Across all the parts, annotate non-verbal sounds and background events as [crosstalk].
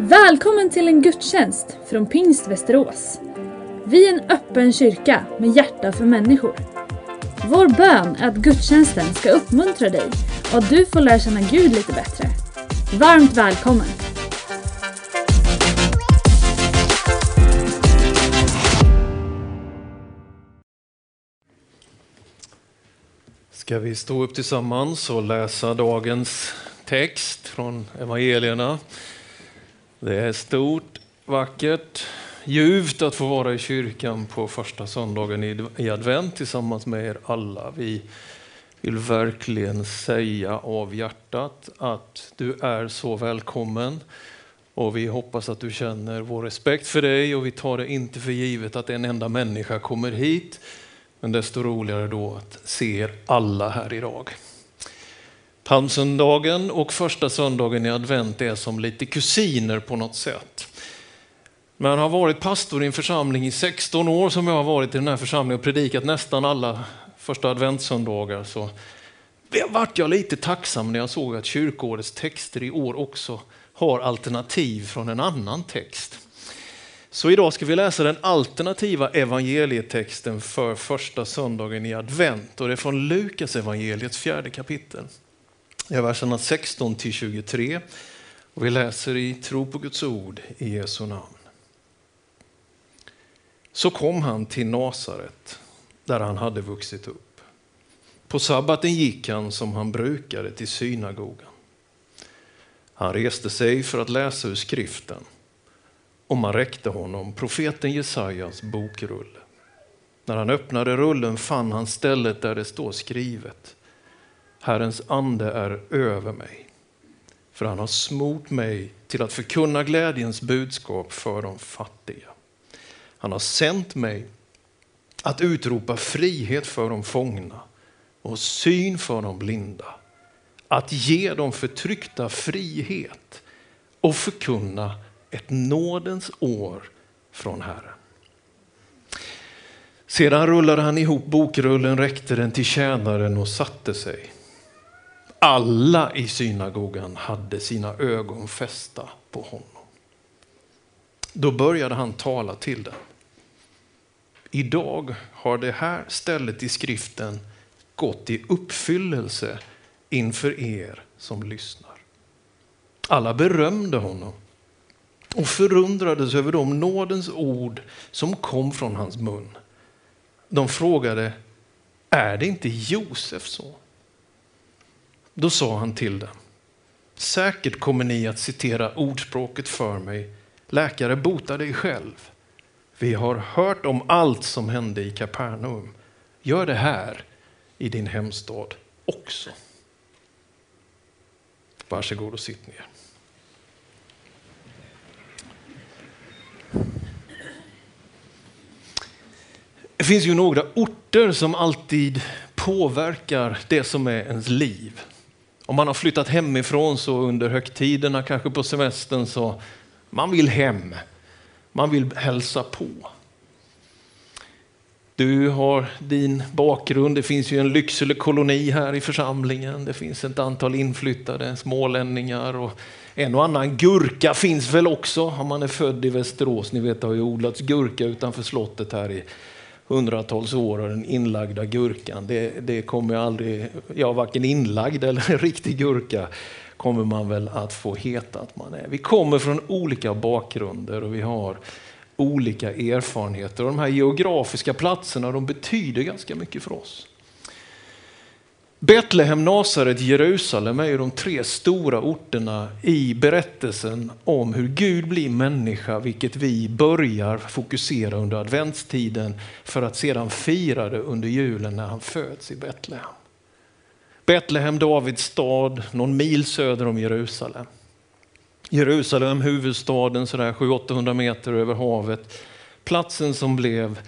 Välkommen till en gudstjänst från Pingst Västerås. Vi är en öppen kyrka med hjärta för människor. Vår bön är att gudstjänsten ska uppmuntra dig och att du får lära känna Gud lite bättre. Varmt välkommen! Ska vi stå upp tillsammans och läsa dagens text från evangelierna? Det är stort, vackert, ljuvt att få vara i kyrkan på första söndagen i advent tillsammans med er alla. Vi vill verkligen säga av hjärtat att du är så välkommen och vi hoppas att du känner vår respekt för dig och vi tar det inte för givet att en enda människa kommer hit. Men desto roligare då att se er alla här idag. Palmsöndagen och första söndagen i advent är som lite kusiner på något sätt. Men har varit pastor i en församling i 16 år som jag har varit i den här församlingen och predikat nästan alla första adventssöndagar så vart jag lite tacksam när jag såg att kyrkårets texter i år också har alternativ från en annan text. Så idag ska vi läsa den alternativa evangelietexten för första söndagen i advent och det är från Lukas evangeliets fjärde kapitel. Det är verserna 16 till 23 och vi läser i tro på Guds ord i Jesu namn. Så kom han till Nasaret där han hade vuxit upp. På sabbaten gick han som han brukade till synagogan. Han reste sig för att läsa ur skriften och man räckte honom profeten Jesajas bokrulle. När han öppnade rullen fann han stället där det står skrivet Herrens ande är över mig, för han har smort mig till att förkunna glädjens budskap för de fattiga. Han har sänt mig att utropa frihet för de fångna och syn för de blinda, att ge de förtryckta frihet och förkunna ett nådens år från Herren. Sedan rullade han ihop bokrullen, räckte den till tjänaren och satte sig. Alla i synagogan hade sina ögon fästa på honom. Då började han tala till dem. Idag har det här stället i skriften gått i uppfyllelse inför er som lyssnar. Alla berömde honom och förundrades över de nådens ord som kom från hans mun. De frågade, är det inte Josef så? Då sa han till dem, säkert kommer ni att citera ordspråket för mig, läkare bota dig själv. Vi har hört om allt som hände i Kapernaum. Gör det här i din hemstad också. Varsågod och sitt ner. Det finns ju några orter som alltid påverkar det som är ens liv. Om man har flyttat hemifrån så under högtiderna, kanske på semestern, så man vill hem. Man vill hälsa på. Du har din bakgrund. Det finns ju en Lycksele koloni här i församlingen. Det finns ett antal inflyttade smålänningar och en och annan gurka finns väl också om man är född i Västerås. Ni vet, det har ju odlats gurka utanför slottet här i hundratals år och den inlagda gurkan, det, det kommer aldrig, ja varken inlagd eller en [laughs] riktig gurka kommer man väl att få heta att man är. Vi kommer från olika bakgrunder och vi har olika erfarenheter och de här geografiska platserna de betyder ganska mycket för oss. Betlehem, Nasaret, Jerusalem är ju de tre stora orterna i berättelsen om hur Gud blir människa, vilket vi börjar fokusera under adventstiden för att sedan fira det under julen när han föds i Betlehem. Betlehem, Davids stad, någon mil söder om Jerusalem. Jerusalem, huvudstaden, sådär 700-800 meter över havet. Platsen som blev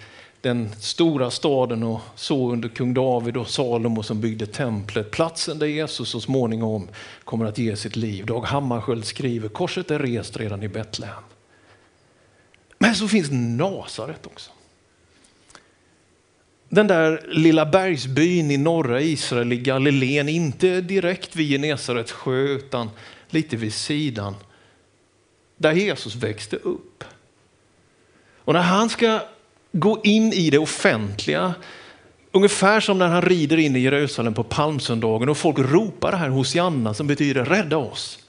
den stora staden och så under kung David och Salomo som byggde templet. Platsen där Jesus så småningom kommer att ge sitt liv. Dag Hammarskjöld skriver korset är rest redan i Betlehem. Men så finns Nasaret också. Den där lilla bergsbyn i norra Israel i Galileen, inte direkt vid Genesarets sjö utan lite vid sidan. där Jesus växte upp. Och när han ska gå in i det offentliga, ungefär som när han rider in i Jerusalem på palmsöndagen och folk ropar det här Hosianna som betyder rädda oss.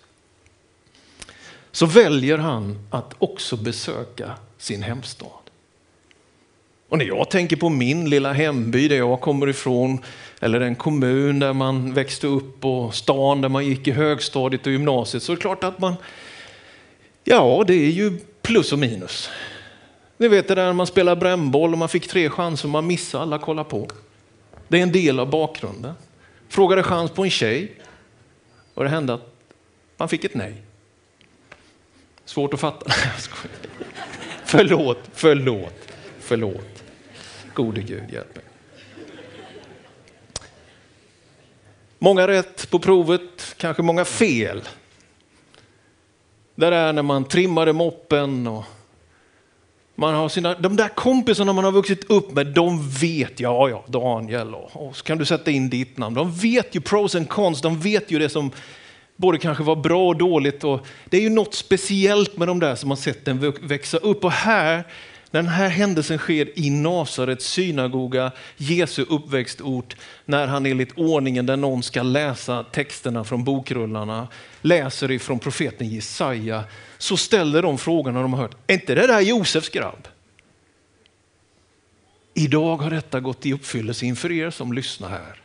Så väljer han att också besöka sin hemstad. Och när jag tänker på min lilla hemby där jag kommer ifrån, eller den kommun där man växte upp och stan där man gick i högstadiet och gymnasiet, så är det klart att man, ja det är ju plus och minus. Ni vet det där när man spelar brännboll och man fick tre chanser och man missade alla kolla på. Det är en del av bakgrunden. Frågade chans på en tjej och det hände att man fick ett nej. Svårt att fatta. [laughs] förlåt, förlåt, förlåt. Gode Gud, hjälp mig. Många rätt på provet, kanske många fel. Det är när man trimmade moppen och man har sina, de där kompisarna man har vuxit upp med, de vet, ja, ja, Daniel, och, och så kan du sätta in ditt namn. De vet ju pros and cons, de vet ju det som både kanske var bra och dåligt. Och det är ju något speciellt med de där som har sett den växa upp. Och här den här händelsen sker i Nasarets synagoga, Jesu uppväxtort, när han enligt ordningen där någon ska läsa texterna från bokrullarna, läser ifrån profeten Jesaja, så ställer de frågorna de har hört, är inte det där Josefs grabb? Idag har detta gått i uppfyllelse inför er som lyssnar här.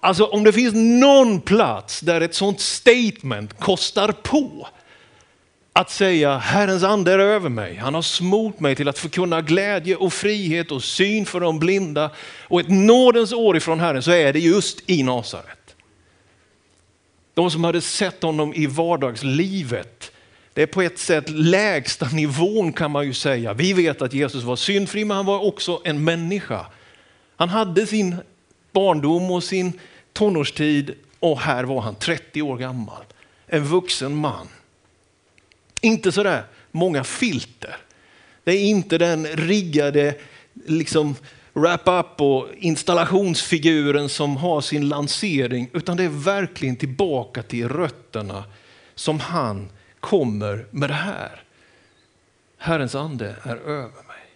Alltså om det finns någon plats där ett sånt statement kostar på, att säga Herrens ande är över mig. Han har smort mig till att förkunna glädje och frihet och syn för de blinda. Och ett nådens år ifrån Herren så är det just i Nasaret. De som hade sett honom i vardagslivet, det är på ett sätt lägsta nivån kan man ju säga. Vi vet att Jesus var syndfri men han var också en människa. Han hade sin barndom och sin tonårstid och här var han 30 år gammal. En vuxen man. Inte sådär många filter. Det är inte den riggade liksom wrap-up och installationsfiguren som har sin lansering, utan det är verkligen tillbaka till rötterna som han kommer med det här. Herrens ande är över mig.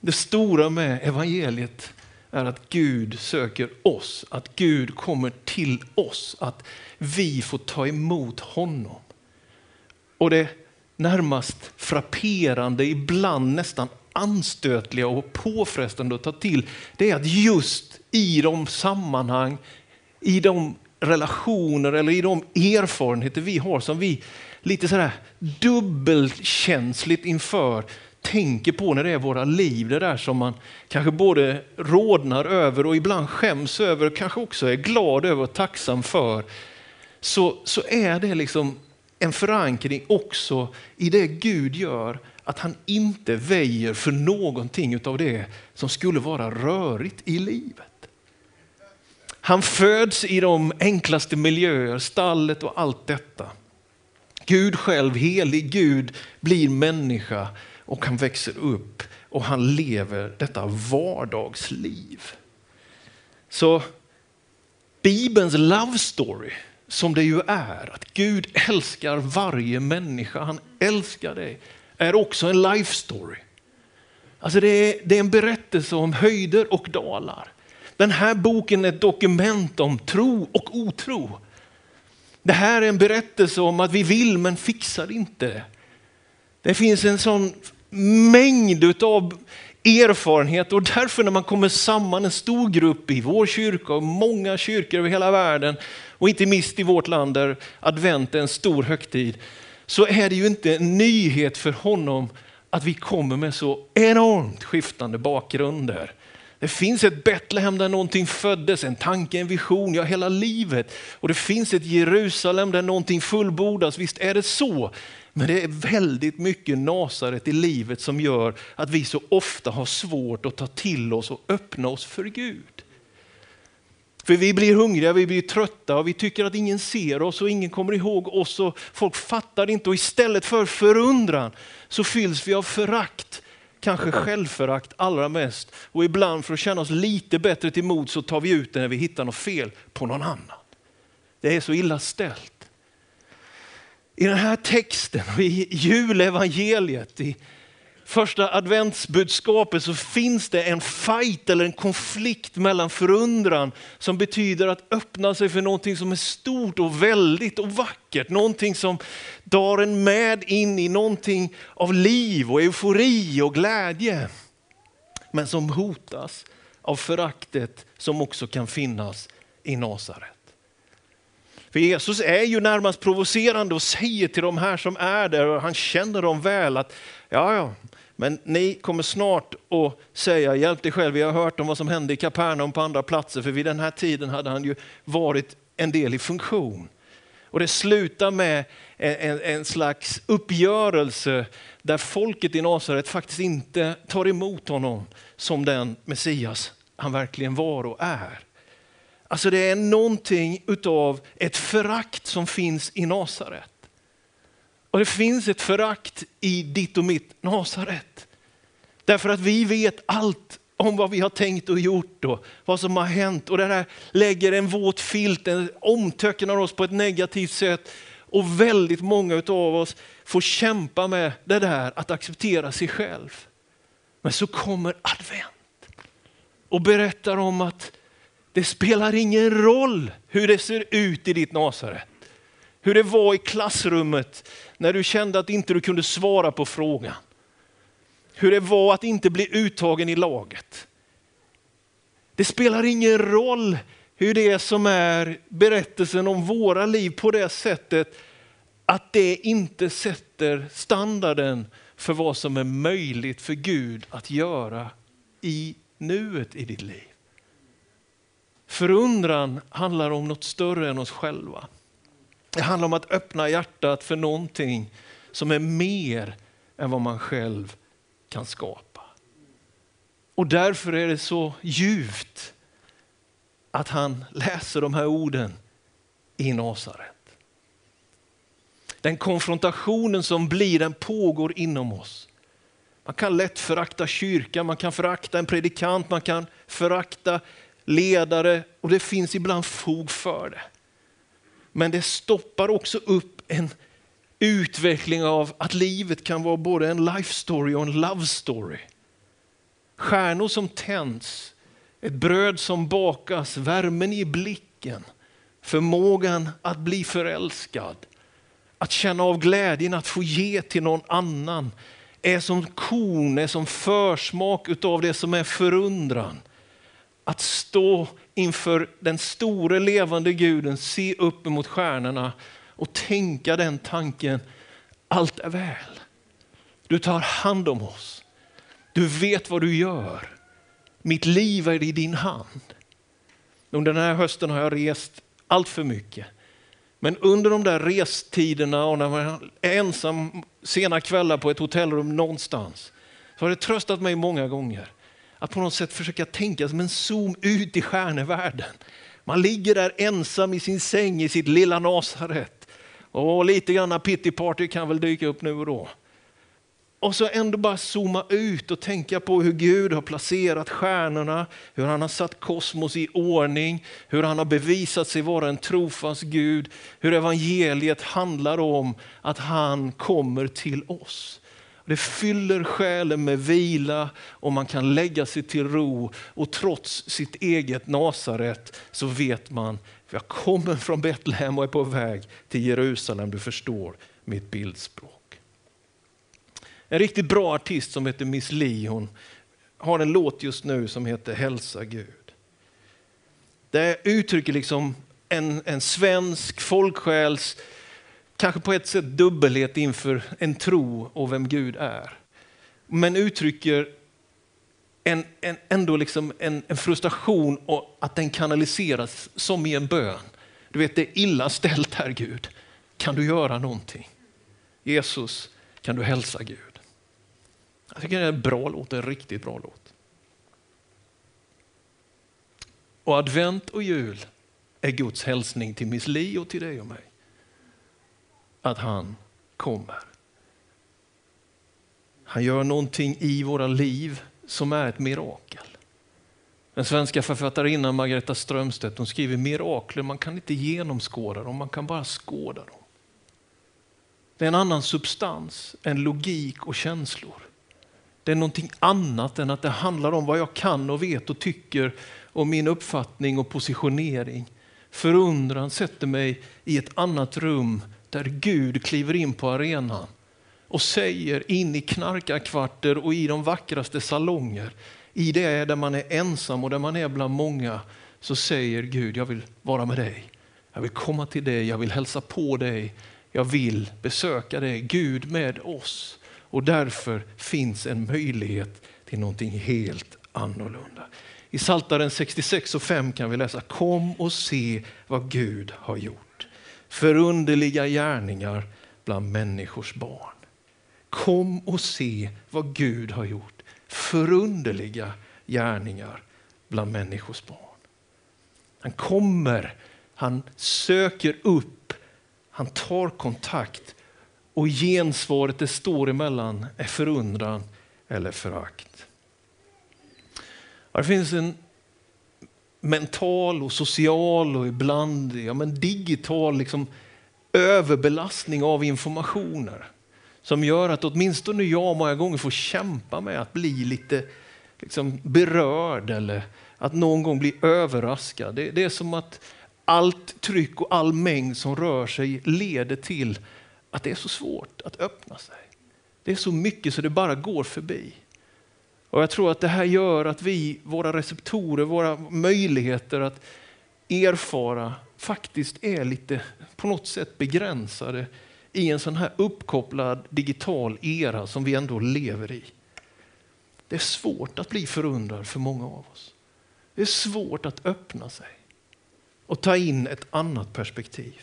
Det stora med evangeliet är att Gud söker oss, att Gud kommer till oss, att vi får ta emot honom. Och det närmast frapperande, ibland nästan anstötliga och påfrestande att ta till, det är att just i de sammanhang, i de relationer eller i de erfarenheter vi har som vi lite sådär dubbelkänsligt inför tänker på när det är våra liv, det där som man kanske både rodnar över och ibland skäms över och kanske också är glad över och tacksam för, så, så är det liksom en förankring också i det Gud gör, att han inte väjer för någonting av det som skulle vara rörigt i livet. Han föds i de enklaste miljöer, stallet och allt detta. Gud själv, helig Gud, blir människa och han växer upp och han lever detta vardagsliv. Så Bibelns love story, som det ju är, att Gud älskar varje människa, han älskar dig, är också en life story. Alltså det är, det är en berättelse om höjder och dalar. Den här boken är ett dokument om tro och otro. Det här är en berättelse om att vi vill men fixar inte det. Det finns en sån mängd av erfarenhet och därför när man kommer samman en stor grupp i vår kyrka och många kyrkor över hela världen och inte minst i vårt land där advent är en stor högtid så är det ju inte en nyhet för honom att vi kommer med så enormt skiftande bakgrunder. Det finns ett Betlehem där någonting föddes, en tanke, en vision, ja hela livet. Och det finns ett Jerusalem där någonting fullbordas, visst är det så. Men det är väldigt mycket Nasaret i livet som gör att vi så ofta har svårt att ta till oss och öppna oss för Gud. För vi blir hungriga, vi blir trötta och vi tycker att ingen ser oss och ingen kommer ihåg oss och folk fattar inte. Och istället för förundran så fylls vi av förakt, kanske självförakt allra mest. Och ibland för att känna oss lite bättre till mod så tar vi ut det när vi hittar något fel på någon annan. Det är så illa ställt. I den här texten, i julevangeliet, i första adventsbudskapet så finns det en fight eller en konflikt mellan förundran som betyder att öppna sig för någonting som är stort och väldigt och vackert. Någonting som drar en med in i någonting av liv och eufori och glädje. Men som hotas av föraktet som också kan finnas i Nasaret. För Jesus är ju närmast provocerande och säger till de här som är där, och han känner dem väl, att ja, ja, men ni kommer snart att säga, hjälp dig själv, vi har hört om vad som hände i Kapernaum på andra platser, för vid den här tiden hade han ju varit en del i funktion. Och det slutar med en, en, en slags uppgörelse där folket i Nasaret faktiskt inte tar emot honom som den Messias han verkligen var och är. Alltså det är någonting utav ett förakt som finns i Nasaret. Och det finns ett förakt i ditt och mitt Nasaret. Därför att vi vet allt om vad vi har tänkt och gjort och vad som har hänt. Och det här lägger en våt filt, en omtöcknar oss på ett negativt sätt. Och väldigt många av oss får kämpa med det där att acceptera sig själv. Men så kommer advent och berättar om att det spelar ingen roll hur det ser ut i ditt Nasaret. Hur det var i klassrummet när du kände att inte du kunde svara på frågan. Hur det var att inte bli uttagen i laget. Det spelar ingen roll hur det som är berättelsen om våra liv på det sättet att det inte sätter standarden för vad som är möjligt för Gud att göra i nuet i ditt liv. Förundran handlar om något större än oss själva. Det handlar om att öppna hjärtat för någonting som är mer än vad man själv kan skapa. Och därför är det så djupt att han läser de här orden i Nasaret. Den konfrontationen som blir, den pågår inom oss. Man kan lätt förakta kyrkan, man kan förakta en predikant, man kan förakta ledare och det finns ibland fog för det. Men det stoppar också upp en utveckling av att livet kan vara både en life story och en love story. Stjärnor som tänds, ett bröd som bakas, värmen i blicken, förmågan att bli förälskad, att känna av glädjen att få ge till någon annan är som korn, är som försmak av det som är förundran. Att stå inför den store levande guden, se upp mot stjärnorna och tänka den tanken, allt är väl. Du tar hand om oss. Du vet vad du gör. Mitt liv är i din hand. Under den här hösten har jag rest allt för mycket. Men under de där restiderna och när man är ensam sena kvällar på ett hotellrum någonstans så har det tröstat mig många gånger att på något sätt försöka tänka som en zoom ut i stjärnevärlden. Man ligger där ensam i sin säng i sitt lilla Nasaret. Och lite grann party kan väl dyka upp nu och då. Och så ändå bara zooma ut och tänka på hur Gud har placerat stjärnorna, hur han har satt kosmos i ordning, hur han har bevisat sig vara en trofast Gud, hur evangeliet handlar om att han kommer till oss. Det fyller själen med vila och man kan lägga sig till ro och trots sitt eget Nasaret så vet man, jag kommer från Betlehem och är på väg till Jerusalem, du förstår mitt bildspråk. En riktigt bra artist som heter Miss Li, hon har en låt just nu som heter Hälsa Gud. Det uttrycker liksom en, en svensk folksjäls kanske på ett sätt dubbelhet inför en tro och vem Gud är. Men uttrycker en, en, ändå liksom en, en frustration och att den kanaliseras som i en bön. Du vet, det är illa ställt här Gud. Kan du göra någonting? Jesus, kan du hälsa Gud? Jag tycker det är en bra låt, en riktigt bra låt. Och advent och jul är Guds hälsning till Miss Li och till dig och mig att han kommer. Han gör någonting i våra liv som är ett mirakel. Den svenska författarinnan Margareta Strömstedt hon skriver mirakler, man kan inte genomskåda dem, man kan bara skåda dem. Det är en annan substans än logik och känslor. Det är någonting annat än att det handlar om vad jag kan och vet och tycker och min uppfattning och positionering. Förundran sätter mig i ett annat rum där Gud kliver in på arenan och säger in i knarkarkvarter och i de vackraste salonger, i det där man är ensam och där man är bland många, så säger Gud, jag vill vara med dig. Jag vill komma till dig, jag vill hälsa på dig, jag vill besöka dig. Gud med oss. Och därför finns en möjlighet till någonting helt annorlunda. I Saltaren 66 och 5 kan vi läsa Kom och se vad Gud har gjort. Förunderliga gärningar bland människors barn. Kom och se vad Gud har gjort. Förunderliga gärningar bland människors barn. Han kommer, han söker upp, han tar kontakt och gensvaret det står emellan är förundran eller förakt. Det finns en mental och social och ibland ja, men digital liksom, överbelastning av informationer som gör att åtminstone jag många gånger får kämpa med att bli lite liksom, berörd eller att någon gång bli överraskad. Det, det är som att allt tryck och all mängd som rör sig leder till att det är så svårt att öppna sig. Det är så mycket så det bara går förbi. Och Jag tror att det här gör att vi, våra receptorer, våra möjligheter att erfara faktiskt är lite på något sätt begränsade i en sån här uppkopplad digital era som vi ändå lever i. Det är svårt att bli förundrad för många av oss. Det är svårt att öppna sig och ta in ett annat perspektiv.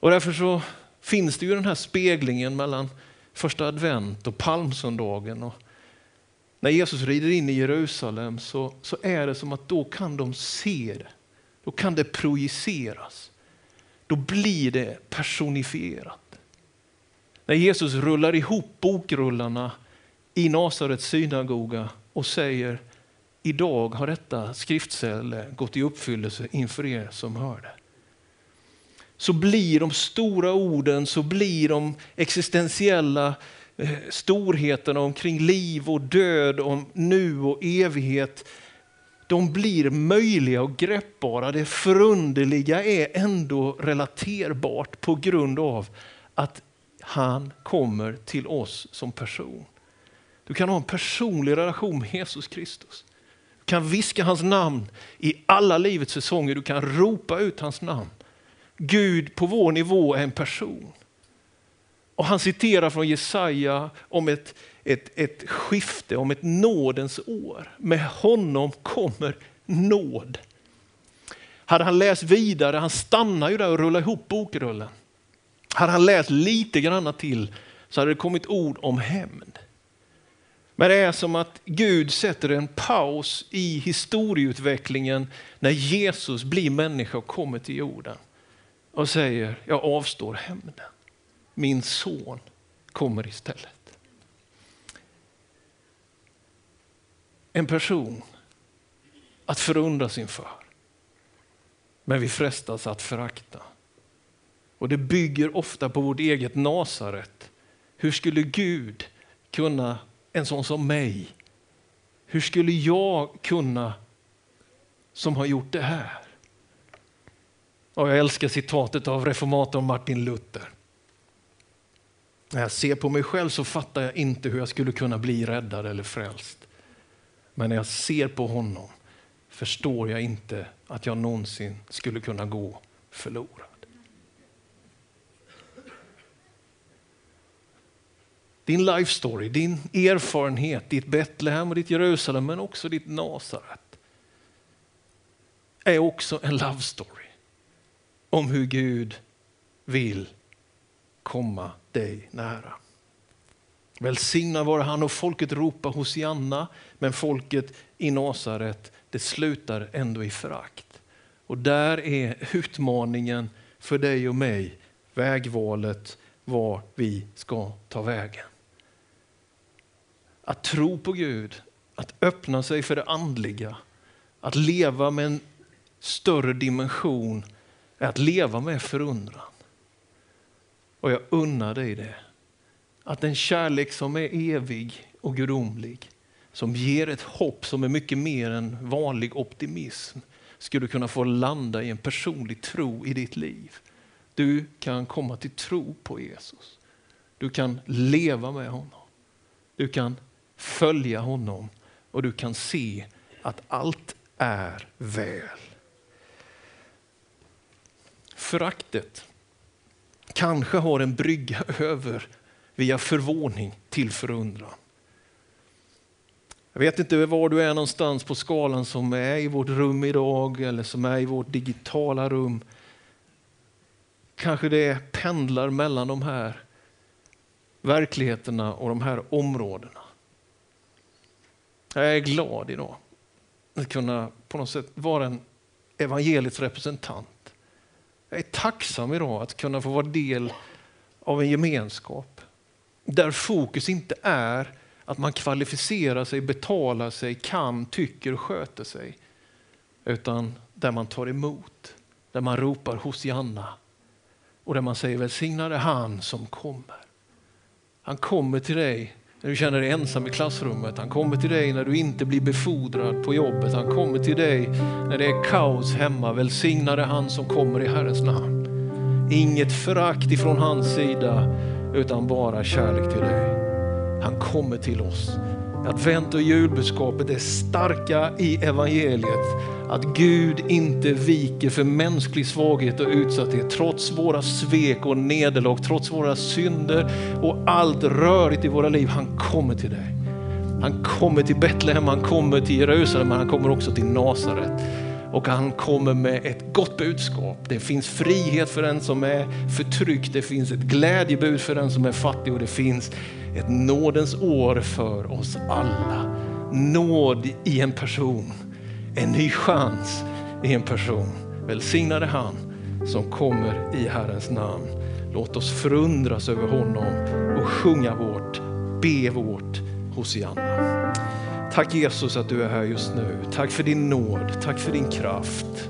Och därför så finns det ju den här speglingen mellan första advent och palmsöndagen. Och när Jesus rider in i Jerusalem så, så är det som att då kan de se det. Då kan det projiceras. Då blir det personifierat. När Jesus rullar ihop bokrullarna i Nasarets synagoga och säger idag har detta skriftställe gått i uppfyllelse inför er som hör det så blir de stora orden, så blir de existentiella Eh, storheten, storheterna omkring liv och död, om nu och evighet, de blir möjliga och greppbara. Det förunderliga är ändå relaterbart på grund av att han kommer till oss som person. Du kan ha en personlig relation med Jesus Kristus. Du kan viska hans namn i alla livets säsonger. Du kan ropa ut hans namn. Gud på vår nivå är en person. Och Han citerar från Jesaja om ett, ett, ett skifte, om ett nådens år. Med honom kommer nåd. Hade han läst vidare, han stannar ju där och rullar ihop bokrullen. Hade han läst lite grann till så hade det kommit ord om hämnd. Men det är som att Gud sätter en paus i historieutvecklingen när Jesus blir människa och kommer till jorden och säger jag avstår hämnden. Min son kommer istället. En person att förundras inför. Men vi frestas att förakta. Och det bygger ofta på vårt eget Nasaret. Hur skulle Gud kunna, en sån som mig, hur skulle jag kunna som har gjort det här? Och jag älskar citatet av reformatorn Martin Luther. När jag ser på mig själv så fattar jag inte hur jag skulle kunna bli räddad eller frälst. Men när jag ser på honom förstår jag inte att jag någonsin skulle kunna gå förlorad. Din life story, din erfarenhet, ditt Betlehem och ditt Jerusalem men också ditt Nasaret är också en love story om hur Gud vill komma dig nära. Välsignad vare han och folket ropar Hosianna, men folket i Nasaret, det slutar ändå i förakt. Och där är utmaningen för dig och mig, vägvalet var vi ska ta vägen. Att tro på Gud, att öppna sig för det andliga, att leva med en större dimension, är att leva med förundran. Och jag unnar dig det. Att en kärlek som är evig och gudomlig, som ger ett hopp som är mycket mer än vanlig optimism, skulle kunna få landa i en personlig tro i ditt liv. Du kan komma till tro på Jesus. Du kan leva med honom. Du kan följa honom och du kan se att allt är väl. Föraktet kanske har en brygga [laughs] över via förvåning till förundran. Jag vet inte var du är någonstans på skalan som är i vårt rum idag eller som är i vårt digitala rum. Kanske det pendlar mellan de här verkligheterna och de här områdena. Jag är glad idag att kunna på något sätt vara en evangeliets representant. Jag är tacksam idag att kunna få vara del av en gemenskap där fokus inte är att man kvalificerar sig, betalar sig, kan, tycker och sköter sig. Utan där man tar emot, där man ropar Hosianna och där man säger välsignade han som kommer. Han kommer till dig när du känner dig ensam i klassrummet. Han kommer till dig när du inte blir befordrad på jobbet. Han kommer till dig när det är kaos hemma. Välsignade han som kommer i Herrens namn. Inget förakt ifrån hans sida utan bara kärlek till dig. Han kommer till oss. Advent och julbudskapet är starka i evangeliet. Att Gud inte viker för mänsklig svaghet och utsatthet trots våra svek och nederlag, trots våra synder och allt rörigt i våra liv. Han kommer till dig. Han kommer till Betlehem, han kommer till Jerusalem, men han kommer också till Nasaret. Och han kommer med ett gott budskap. Det finns frihet för den som är förtryckt, det finns ett glädjebud för den som är fattig och det finns ett nådens år för oss alla. Nåd i en person, en ny chans i en person. Välsignade han som kommer i Herrens namn. Låt oss förundras över honom och sjunga vårt, be vårt Hosianna. Tack Jesus att du är här just nu. Tack för din nåd, tack för din kraft.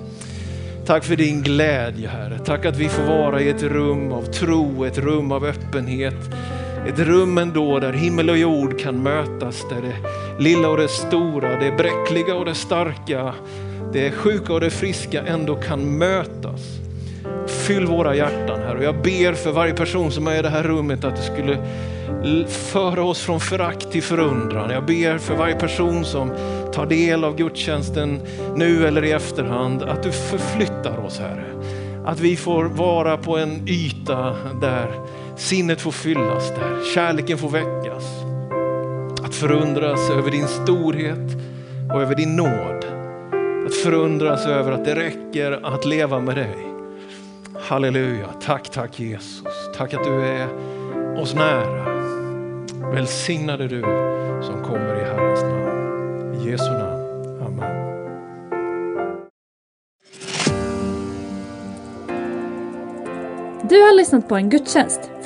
Tack för din glädje Herre. Tack att vi får vara i ett rum av tro, ett rum av öppenhet. Ett rum ändå där himmel och jord kan mötas, där det lilla och det stora, det bräckliga och det starka, det sjuka och det friska ändå kan mötas. Fyll våra hjärtan här och jag ber för varje person som är i det här rummet att det skulle föra oss från förakt till förundran. Jag ber för varje person som tar del av gudstjänsten nu eller i efterhand att du förflyttar oss Herre. Att vi får vara på en yta där sinnet får fyllas, där kärleken får väckas. Att förundras över din storhet och över din nåd. Att förundras över att det räcker att leva med dig. Halleluja, tack, tack Jesus. Tack att du är oss nära. Välsignade du som kommer i Herrens namn. I Jesu namn. Amen. Du har lyssnat på en gudstjänst